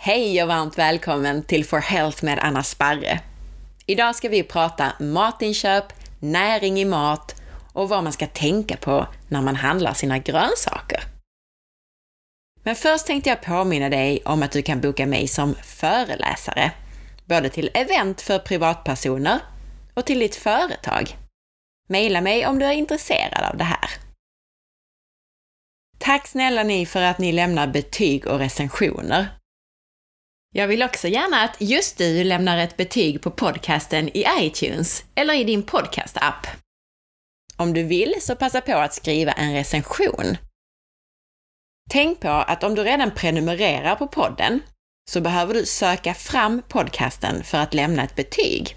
Hej och varmt välkommen till For Health med Anna Sparre. Idag ska vi prata matinköp, näring i mat och vad man ska tänka på när man handlar sina grönsaker. Men först tänkte jag påminna dig om att du kan boka mig som föreläsare, både till event för privatpersoner och till ditt företag. Maila mig om du är intresserad av det här. Tack snälla ni för att ni lämnar betyg och recensioner. Jag vill också gärna att just du lämnar ett betyg på podcasten i iTunes eller i din podcast-app. Om du vill så passa på att skriva en recension. Tänk på att om du redan prenumererar på podden så behöver du söka fram podcasten för att lämna ett betyg.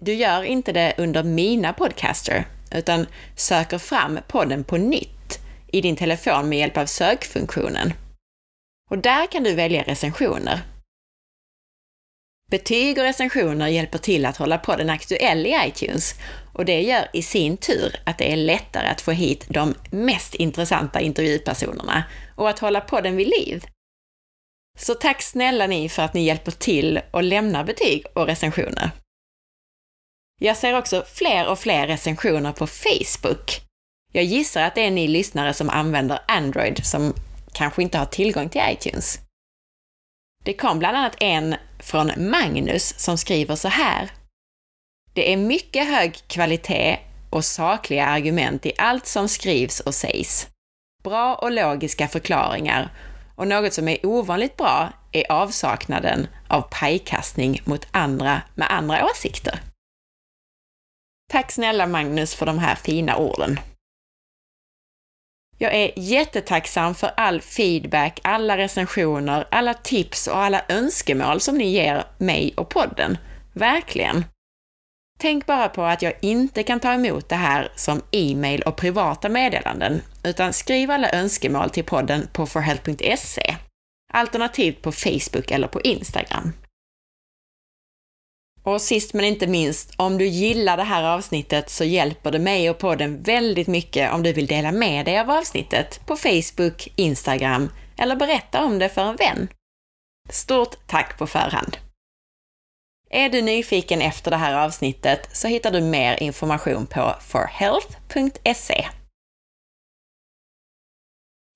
Du gör inte det under Mina podcaster, utan söker fram podden på nytt i din telefon med hjälp av sökfunktionen. Och där kan du välja recensioner. Betyg och recensioner hjälper till att hålla podden aktuell i iTunes och det gör i sin tur att det är lättare att få hit de mest intressanta intervjupersonerna och att hålla podden vid liv. Så tack snälla ni för att ni hjälper till och lämnar betyg och recensioner. Jag ser också fler och fler recensioner på Facebook. Jag gissar att det är ni lyssnare som använder Android som kanske inte har tillgång till iTunes. Det kom bland annat en från Magnus som skriver så här. Det är mycket hög kvalitet och sakliga argument i allt som skrivs och sägs. Bra och logiska förklaringar och något som är ovanligt bra är avsaknaden av pajkastning mot andra med andra åsikter. Tack snälla Magnus för de här fina orden. Jag är jättetacksam för all feedback, alla recensioner, alla tips och alla önskemål som ni ger mig och podden. Verkligen! Tänk bara på att jag inte kan ta emot det här som e-mail och privata meddelanden, utan skriv alla önskemål till podden på forhealth.se, alternativt på Facebook eller på Instagram. Och sist men inte minst, om du gillar det här avsnittet så hjälper det mig och podden väldigt mycket om du vill dela med dig av avsnittet på Facebook, Instagram eller berätta om det för en vän. Stort tack på förhand! Är du nyfiken efter det här avsnittet så hittar du mer information på forhealth.se.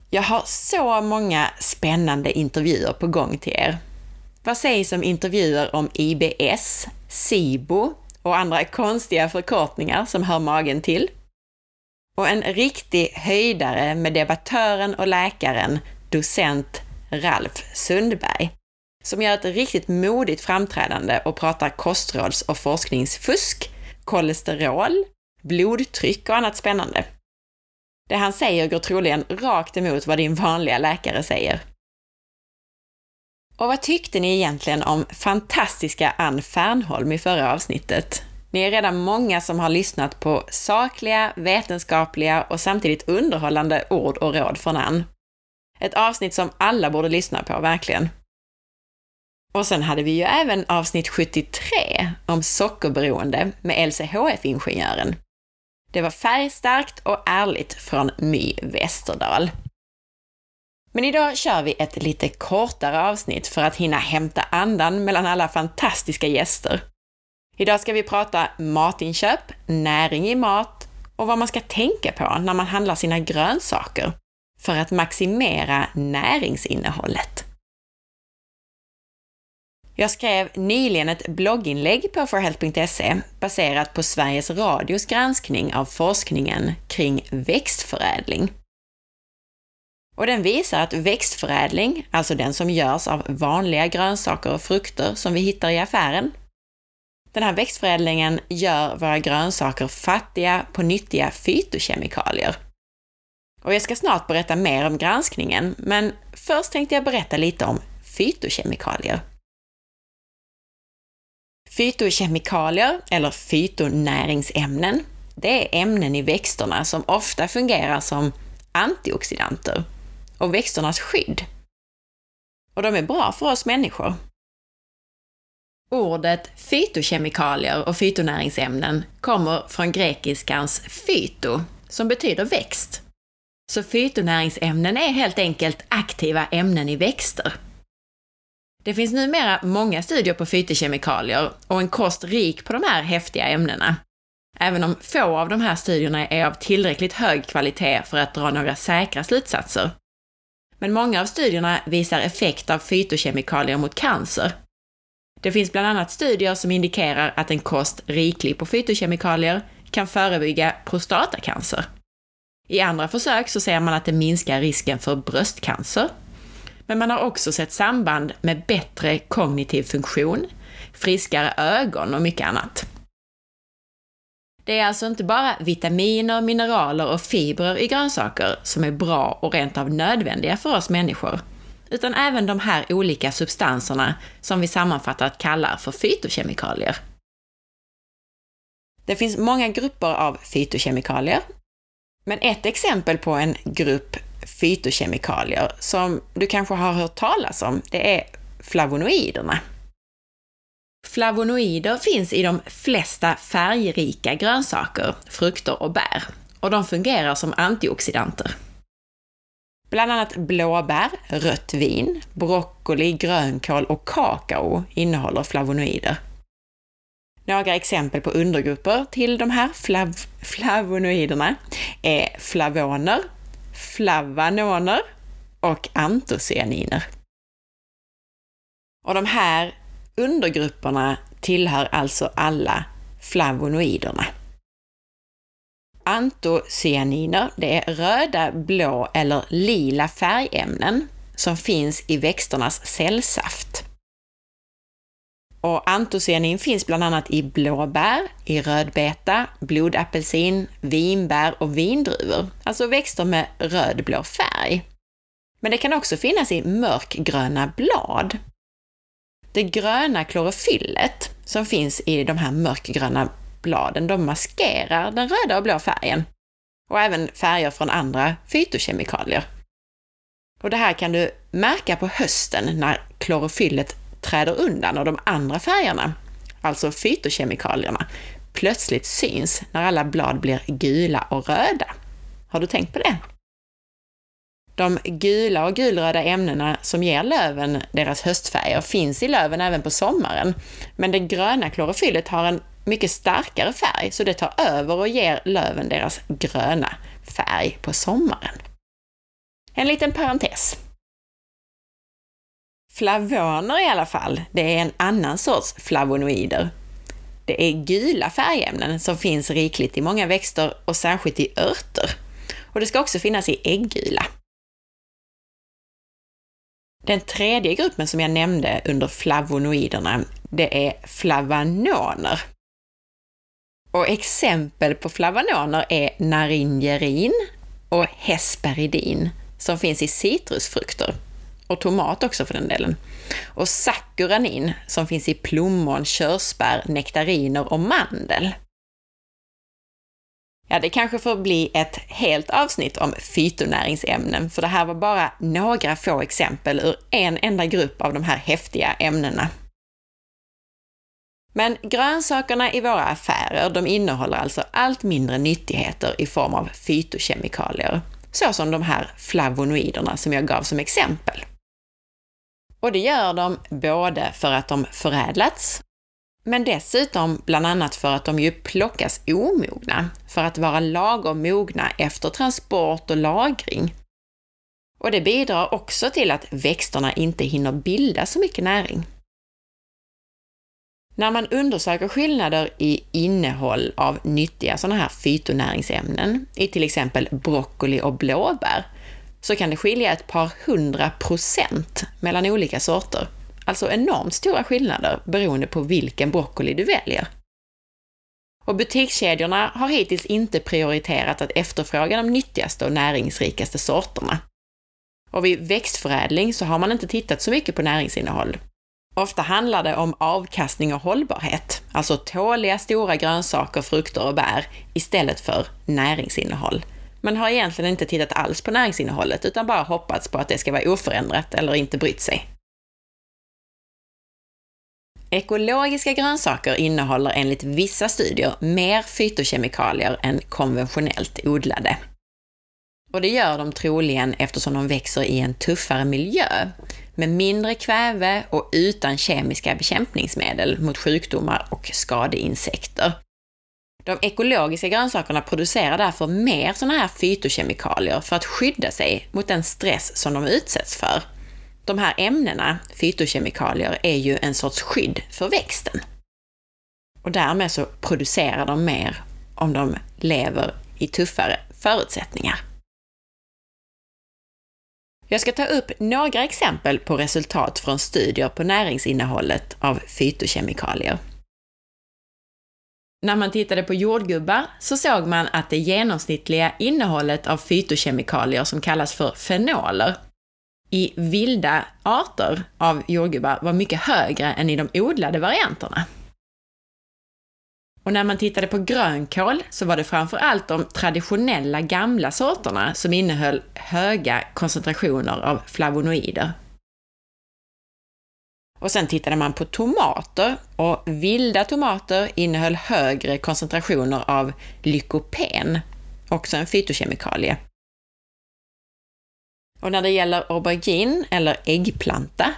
Jag har så många spännande intervjuer på gång till er. Vad sägs om intervjuer om IBS, SIBO och andra konstiga förkortningar som hör magen till? Och en riktig höjdare med debattören och läkaren, docent Ralf Sundberg, som gör ett riktigt modigt framträdande och pratar kostråds och forskningsfusk, kolesterol, blodtryck och annat spännande. Det han säger går troligen rakt emot vad din vanliga läkare säger. Och vad tyckte ni egentligen om fantastiska Ann Fernholm i förra avsnittet? Ni är redan många som har lyssnat på sakliga, vetenskapliga och samtidigt underhållande ord och råd från Ann. Ett avsnitt som alla borde lyssna på, verkligen. Och sen hade vi ju även avsnitt 73 om sockerberoende med LCHF-ingenjören. Det var färgstarkt och ärligt från My Westerdahl. Men idag kör vi ett lite kortare avsnitt för att hinna hämta andan mellan alla fantastiska gäster. Idag ska vi prata matinköp, näring i mat och vad man ska tänka på när man handlar sina grönsaker för att maximera näringsinnehållet. Jag skrev nyligen ett blogginlägg på forhealth.se baserat på Sveriges Radios granskning av forskningen kring växtförädling. Och den visar att växtförädling, alltså den som görs av vanliga grönsaker och frukter som vi hittar i affären, den här växtförädlingen gör våra grönsaker fattiga på nyttiga fytokemikalier. Och jag ska snart berätta mer om granskningen, men först tänkte jag berätta lite om fytokemikalier. Fytokemikalier, eller fytonäringsämnen, det är ämnen i växterna som ofta fungerar som antioxidanter och växternas skydd. Och de är bra för oss människor. Ordet fytokemikalier och fytonäringsämnen kommer från grekiskans fyto, som betyder växt. Så fytonäringsämnen är helt enkelt aktiva ämnen i växter. Det finns numera många studier på fytokemikalier och en kost rik på de här häftiga ämnena. Även om få av de här studierna är av tillräckligt hög kvalitet för att dra några säkra slutsatser. Men många av studierna visar effekt av fytokemikalier mot cancer. Det finns bland annat studier som indikerar att en kost riklig på fytokemikalier kan förebygga prostatacancer. I andra försök så ser man att det minskar risken för bröstcancer. Men man har också sett samband med bättre kognitiv funktion, friskare ögon och mycket annat. Det är alltså inte bara vitaminer, mineraler och fibrer i grönsaker som är bra och rent av nödvändiga för oss människor, utan även de här olika substanserna som vi sammanfattat kallar för fytokemikalier. Det finns många grupper av fytokemikalier, men ett exempel på en grupp fytokemikalier som du kanske har hört talas om, det är flavonoiderna. Flavonoider finns i de flesta färgrika grönsaker, frukter och bär, och de fungerar som antioxidanter. Bland annat blåbär, rött vin, broccoli, grönkål och kakao innehåller flavonoider. Några exempel på undergrupper till de här flav flavonoiderna är flavoner, flavanoner och antocyaniner. Och de här undergrupperna tillhör alltså alla flavonoiderna. Antocyaniner, det är röda, blå eller lila färgämnen som finns i växternas cellsaft. Och antocyanin finns bland annat i blåbär, i rödbeta, blodapelsin, vinbär och vindruvor, alltså växter med rödblå färg. Men det kan också finnas i mörkgröna blad. Det gröna klorofyllet som finns i de här mörkgröna bladen, de maskerar den röda och blå färgen. Och även färger från andra fytokemikalier. Och det här kan du märka på hösten när klorofyllet träder undan och de andra färgerna, alltså fytokemikalierna, plötsligt syns när alla blad blir gula och röda. Har du tänkt på det? De gula och gulröda ämnena som ger löven deras höstfärger finns i löven även på sommaren, men det gröna klorofyllet har en mycket starkare färg, så det tar över och ger löven deras gröna färg på sommaren. En liten parentes. Flavoner i alla fall, det är en annan sorts flavonoider. Det är gula färgämnen som finns rikligt i många växter och särskilt i örter. Och det ska också finnas i äggula. Den tredje gruppen som jag nämnde under flavonoiderna, det är flavanoner. Och exempel på flavanoner är naringerin och hesperidin som finns i citrusfrukter och tomat också för den delen. Och sakuranin som finns i plommon, körsbär, nektariner och mandel. Ja, det kanske får bli ett helt avsnitt om fytonäringsämnen, för det här var bara några få exempel ur en enda grupp av de här häftiga ämnena. Men grönsakerna i våra affärer, de innehåller alltså allt mindre nyttigheter i form av fytokemikalier, såsom de här flavonoiderna som jag gav som exempel. Och det gör de både för att de förädlats, men dessutom bland annat för att de ju plockas omogna, för att vara lagom mogna efter transport och lagring. Och det bidrar också till att växterna inte hinner bilda så mycket näring. När man undersöker skillnader i innehåll av nyttiga sådana här fytonäringsämnen i till exempel broccoli och blåbär, så kan det skilja ett par hundra procent mellan olika sorter. Alltså enormt stora skillnader beroende på vilken broccoli du väljer. Och butikskedjorna har hittills inte prioriterat att efterfråga de nyttigaste och näringsrikaste sorterna. Och vid växtförädling så har man inte tittat så mycket på näringsinnehåll. Ofta handlar det om avkastning och hållbarhet, alltså tåliga stora grönsaker, frukter och bär istället för näringsinnehåll. Man har egentligen inte tittat alls på näringsinnehållet utan bara hoppats på att det ska vara oförändrat eller inte brytt sig. Ekologiska grönsaker innehåller enligt vissa studier mer fytokemikalier än konventionellt odlade. Och det gör de troligen eftersom de växer i en tuffare miljö, med mindre kväve och utan kemiska bekämpningsmedel mot sjukdomar och skadeinsekter. De ekologiska grönsakerna producerar därför mer sådana här fytokemikalier för att skydda sig mot den stress som de utsätts för. De här ämnena, fytokemikalier, är ju en sorts skydd för växten. Och därmed så producerar de mer om de lever i tuffare förutsättningar. Jag ska ta upp några exempel på resultat från studier på näringsinnehållet av fytokemikalier. När man tittade på jordgubbar så såg man att det genomsnittliga innehållet av fytokemikalier som kallas för fenoler i vilda arter av jordgubbar var mycket högre än i de odlade varianterna. Och när man tittade på grönkål så var det framför allt de traditionella gamla sorterna som innehöll höga koncentrationer av flavonoider. Och sen tittade man på tomater och vilda tomater innehöll högre koncentrationer av lykopen, också en fytokemikalie. Och när det gäller aubergine, eller äggplanta,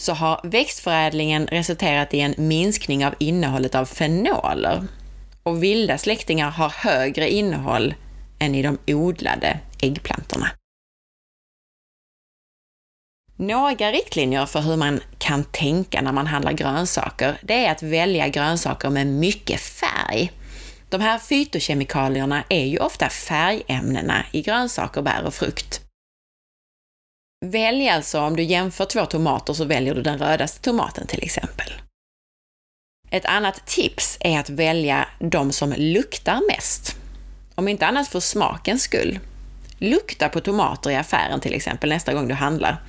så har växtförädlingen resulterat i en minskning av innehållet av fenoler. Och vilda släktingar har högre innehåll än i de odlade äggplantorna. Några riktlinjer för hur man kan tänka när man handlar grönsaker, det är att välja grönsaker med mycket färg. De här fytokemikalierna är ju ofta färgämnena i grönsaker, bär och frukt. Välj alltså, om du jämför två tomater så väljer du den rödaste tomaten till exempel. Ett annat tips är att välja de som luktar mest. Om inte annat för smakens skull. Lukta på tomater i affären till exempel nästa gång du handlar.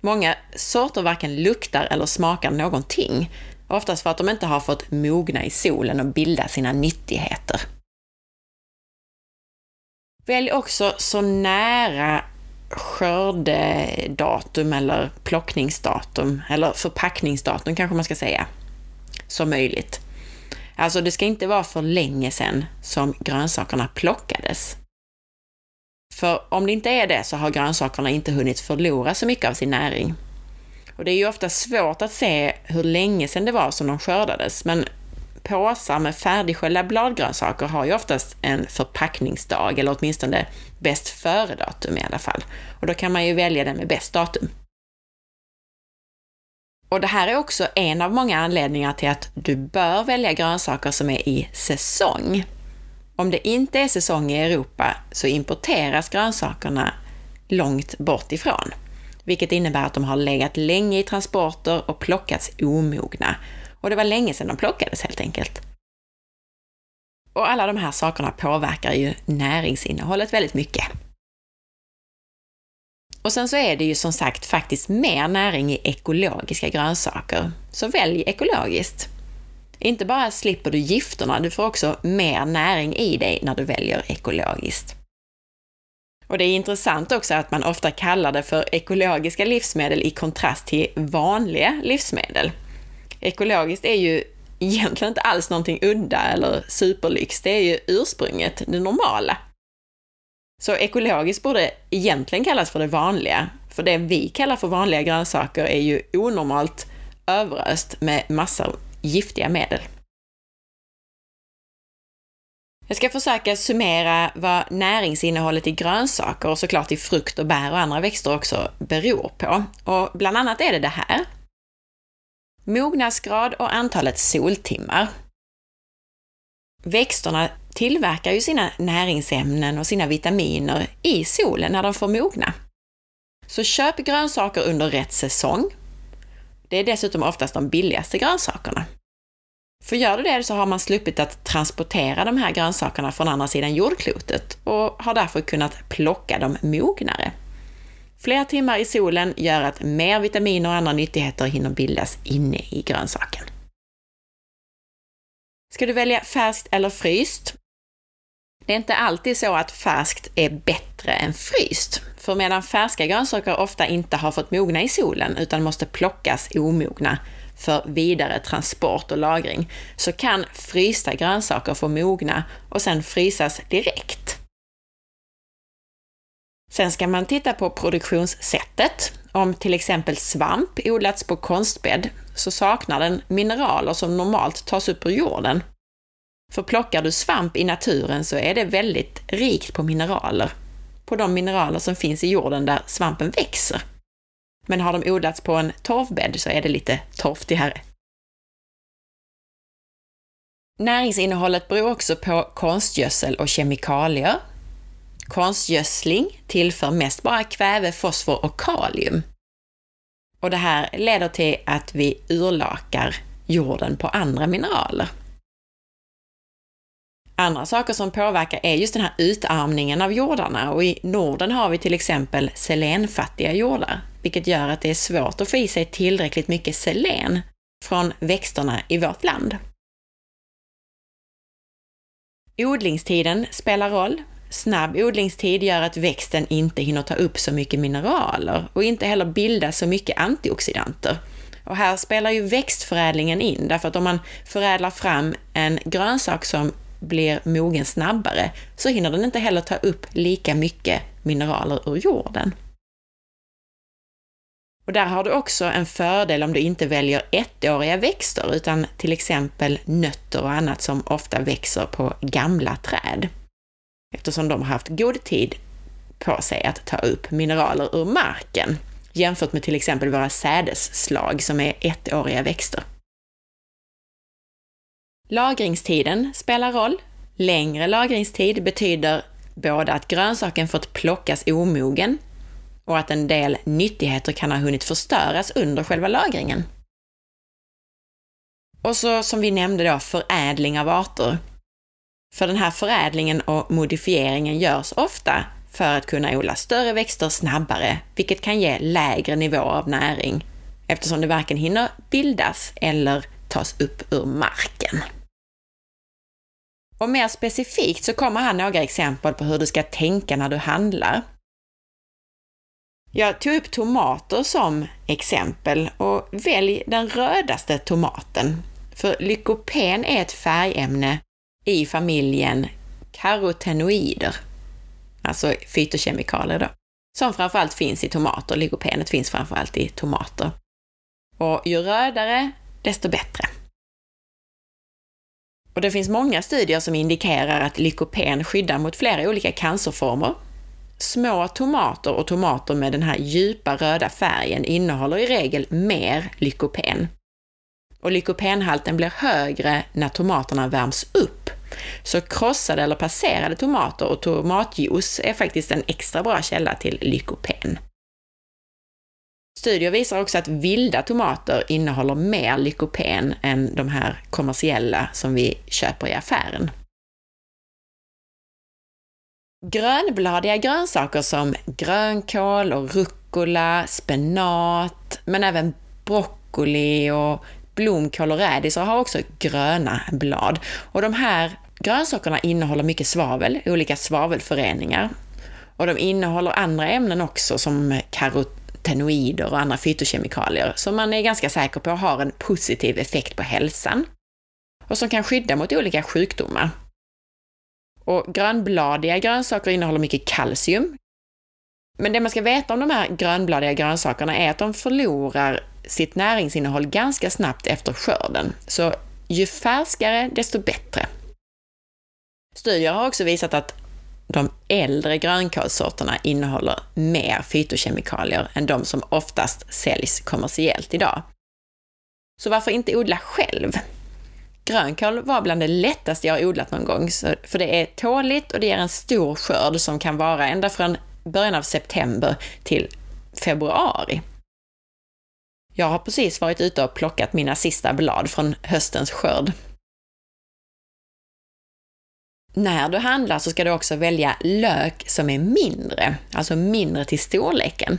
Många sorter varken luktar eller smakar någonting, oftast för att de inte har fått mogna i solen och bilda sina nyttigheter. Välj också så nära skördedatum eller plockningsdatum, eller förpackningsdatum kanske man ska säga, som möjligt. Alltså det ska inte vara för länge sedan som grönsakerna plockades. För om det inte är det så har grönsakerna inte hunnit förlora så mycket av sin näring. Och det är ju ofta svårt att se hur länge sedan det var som de skördades, men påsar med färdigsköljda bladgrönsaker har ju oftast en förpackningsdag, eller åtminstone bäst före-datum i alla fall. Och då kan man ju välja den med bäst datum. Och det här är också en av många anledningar till att du bör välja grönsaker som är i säsong. Om det inte är säsong i Europa så importeras grönsakerna långt bort ifrån, vilket innebär att de har legat länge i transporter och plockats omogna. Och det var länge sedan de plockades helt enkelt. Och alla de här sakerna påverkar ju näringsinnehållet väldigt mycket. Och sen så är det ju som sagt faktiskt mer näring i ekologiska grönsaker, så välj ekologiskt. Inte bara slipper du gifterna, du får också mer näring i dig när du väljer ekologiskt. Och det är intressant också att man ofta kallar det för ekologiska livsmedel i kontrast till vanliga livsmedel. Ekologiskt är ju egentligen inte alls någonting udda eller superlyx, det är ju ursprunget, det normala. Så ekologiskt borde egentligen kallas för det vanliga, för det vi kallar för vanliga grönsaker är ju onormalt överöst med massor giftiga medel. Jag ska försöka summera vad näringsinnehållet i grönsaker och såklart i frukt och bär och andra växter också beror på. Och bland annat är det det här. Mognadsgrad och antalet soltimmar. Växterna tillverkar ju sina näringsämnen och sina vitaminer i solen när de får mogna. Så köp grönsaker under rätt säsong. Det är dessutom oftast de billigaste grönsakerna. För gör du det så har man sluppit att transportera de här grönsakerna från andra sidan jordklotet och har därför kunnat plocka dem mognare. Fler timmar i solen gör att mer vitaminer och andra nyttigheter hinner bildas inne i grönsaken. Ska du välja färskt eller fryst? Det är inte alltid så att färskt är bättre än fryst. För medan färska grönsaker ofta inte har fått mogna i solen utan måste plockas omogna för vidare transport och lagring, så kan frysta grönsaker få mogna och sedan frysas direkt. Sen ska man titta på produktionssättet. Om till exempel svamp odlats på konstbädd så saknar den mineraler som normalt tas upp ur jorden. För plockar du svamp i naturen så är det väldigt rikt på mineraler. På de mineraler som finns i jorden där svampen växer. Men har de odlats på en torvbädd så är det lite torftigare. Näringsinnehållet beror också på konstgödsel och kemikalier. Konstgödsling tillför mest bara kväve, fosfor och kalium. Och det här leder till att vi urlakar jorden på andra mineraler. Andra saker som påverkar är just den här utarmningen av jordarna och i Norden har vi till exempel selenfattiga jordar, vilket gör att det är svårt att få i sig tillräckligt mycket selen från växterna i vårt land. Odlingstiden spelar roll. Snabb odlingstid gör att växten inte hinner ta upp så mycket mineraler och inte heller bilda så mycket antioxidanter. Och här spelar ju växtförädlingen in, därför att om man förädlar fram en grönsak som blir mogen snabbare så hinner den inte heller ta upp lika mycket mineraler ur jorden. Och där har du också en fördel om du inte väljer ettåriga växter utan till exempel nötter och annat som ofta växer på gamla träd. Eftersom de har haft god tid på sig att ta upp mineraler ur marken jämfört med till exempel våra sädesslag som är ettåriga växter. Lagringstiden spelar roll. Längre lagringstid betyder både att grönsaken fått plockas omogen och att en del nyttigheter kan ha hunnit förstöras under själva lagringen. Och så som vi nämnde då, förädling av arter. För den här förädlingen och modifieringen görs ofta för att kunna odla större växter snabbare, vilket kan ge lägre nivå av näring eftersom det varken hinner bildas eller tas upp ur marken. Och mer specifikt så kommer här några exempel på hur du ska tänka när du handlar. Jag tog upp tomater som exempel och välj den rödaste tomaten. För lykopen är ett färgämne i familjen karotenoider, alltså fytokemikalier då, som framförallt finns i tomater. Lykopenet finns framförallt i tomater. Och ju rödare, desto bättre. Och det finns många studier som indikerar att lykopen skyddar mot flera olika cancerformer. Små tomater och tomater med den här djupa röda färgen innehåller i regel mer lykopen. Och lykopenhalten blir högre när tomaterna värms upp. Så krossade eller passerade tomater och tomatjuice är faktiskt en extra bra källa till lykopen. Studier visar också att vilda tomater innehåller mer lykopen än de här kommersiella som vi köper i affären. Grönbladiga grönsaker som grönkål och rucola, spenat, men även broccoli och blomkål och rädisor har också gröna blad. Och de här grönsakerna innehåller mycket svavel, olika svavelföreningar. Och de innehåller andra ämnen också som karotenoider och andra fytokemikalier som man är ganska säker på har en positiv effekt på hälsan och som kan skydda mot olika sjukdomar. Och grönbladiga grönsaker innehåller mycket kalcium. Men det man ska veta om de här grönbladiga grönsakerna är att de förlorar sitt näringsinnehåll ganska snabbt efter skörden. Så ju färskare, desto bättre. Studier har också visat att de äldre grönkålssorterna innehåller mer fytokemikalier än de som oftast säljs kommersiellt idag. Så varför inte odla själv? Grönkål var bland det lättaste jag har odlat någon gång, för det är tåligt och det ger en stor skörd som kan vara ända från början av september till februari. Jag har precis varit ute och plockat mina sista blad från höstens skörd när du handlar så ska du också välja lök som är mindre, alltså mindre till storleken.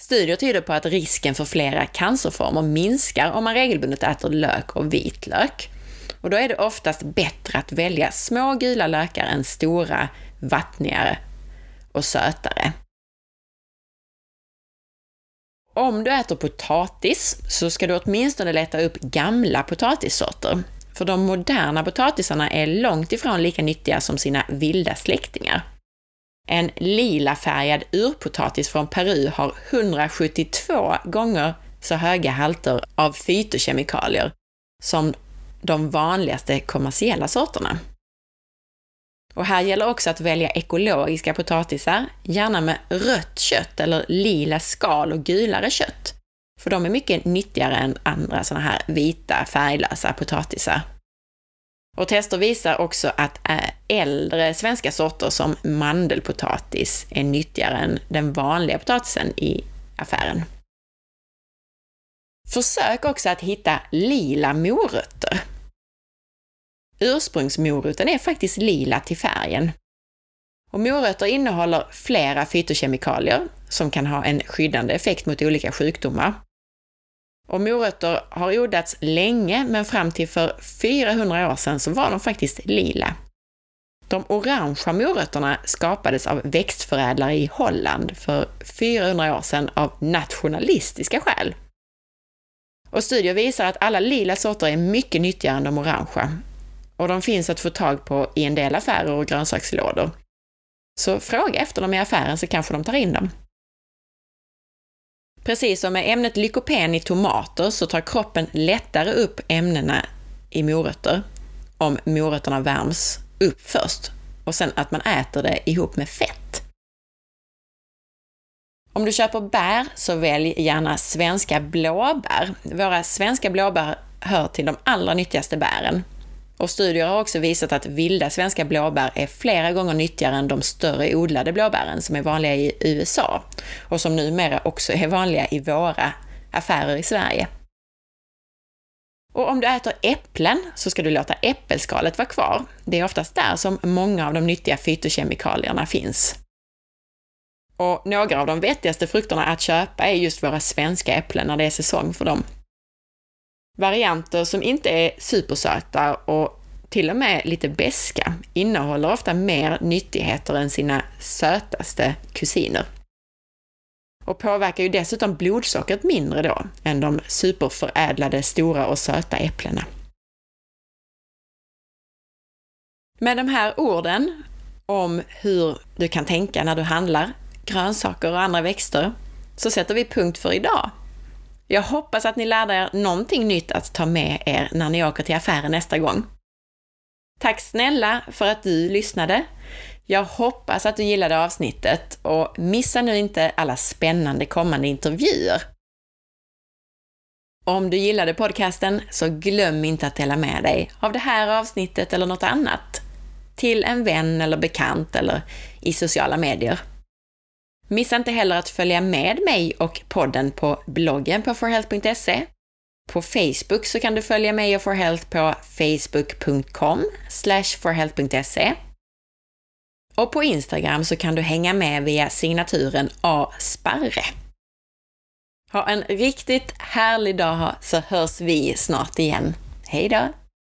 Studier tyder på att risken för flera cancerformer minskar om man regelbundet äter lök och vitlök. Och då är det oftast bättre att välja små gula lökar än stora, vattnigare och sötare. Om du äter potatis så ska du åtminstone leta upp gamla potatissorter för de moderna potatisarna är långt ifrån lika nyttiga som sina vilda släktingar. En lilafärgad urpotatis från Peru har 172 gånger så höga halter av fytokemikalier som de vanligaste kommersiella sorterna. Och här gäller också att välja ekologiska potatisar, gärna med rött kött eller lila skal och gulare kött. För de är mycket nyttigare än andra sådana här vita färglösa potatisar. Och tester visar också att eh, äldre svenska sorter som mandelpotatis är nyttigare än den vanliga potatisen i affären. Försök också att hitta lila morötter. Ursprungsmoroten är faktiskt lila till färgen. Och morötter innehåller flera fytokemikalier som kan ha en skyddande effekt mot olika sjukdomar. Och morötter har odlats länge, men fram till för 400 år sedan så var de faktiskt lila. De orangea morötterna skapades av växtförädlare i Holland för 400 år sedan av nationalistiska skäl. Och studier visar att alla lila sorter är mycket nyttigare än de orangea. Och de finns att få tag på i en del affärer och grönsakslådor. Så fråga efter dem i affären så kanske de tar in dem. Precis som med ämnet lykopen i tomater så tar kroppen lättare upp ämnena i morötter om morötterna värms upp först och sen att man äter det ihop med fett. Om du köper bär så välj gärna svenska blåbär. Våra svenska blåbär hör till de allra nyttigaste bären. Och studier har också visat att vilda svenska blåbär är flera gånger nyttigare än de större odlade blåbären som är vanliga i USA och som numera också är vanliga i våra affärer i Sverige. Och om du äter äpplen så ska du låta äppelskalet vara kvar. Det är oftast där som många av de nyttiga fytokemikalierna finns. Och några av de vettigaste frukterna att köpa är just våra svenska äpplen när det är säsong för dem. Varianter som inte är supersöta och till och med lite beska innehåller ofta mer nyttigheter än sina sötaste kusiner. Och påverkar ju dessutom blodsockret mindre då än de superförädlade stora och söta äpplena. Med de här orden om hur du kan tänka när du handlar grönsaker och andra växter så sätter vi punkt för idag. Jag hoppas att ni lärde er någonting nytt att ta med er när ni åker till affären nästa gång. Tack snälla för att du lyssnade. Jag hoppas att du gillade avsnittet och missa nu inte alla spännande kommande intervjuer. Om du gillade podcasten så glöm inte att dela med dig av det här avsnittet eller något annat till en vän eller bekant eller i sociala medier. Missa inte heller att följa med mig och podden på bloggen på forhealth.se. På Facebook så kan du följa mig och forhealth på facebook.com forhealth.se. Och på Instagram så kan du hänga med via signaturen asparre. Ha en riktigt härlig dag så hörs vi snart igen. Hej då!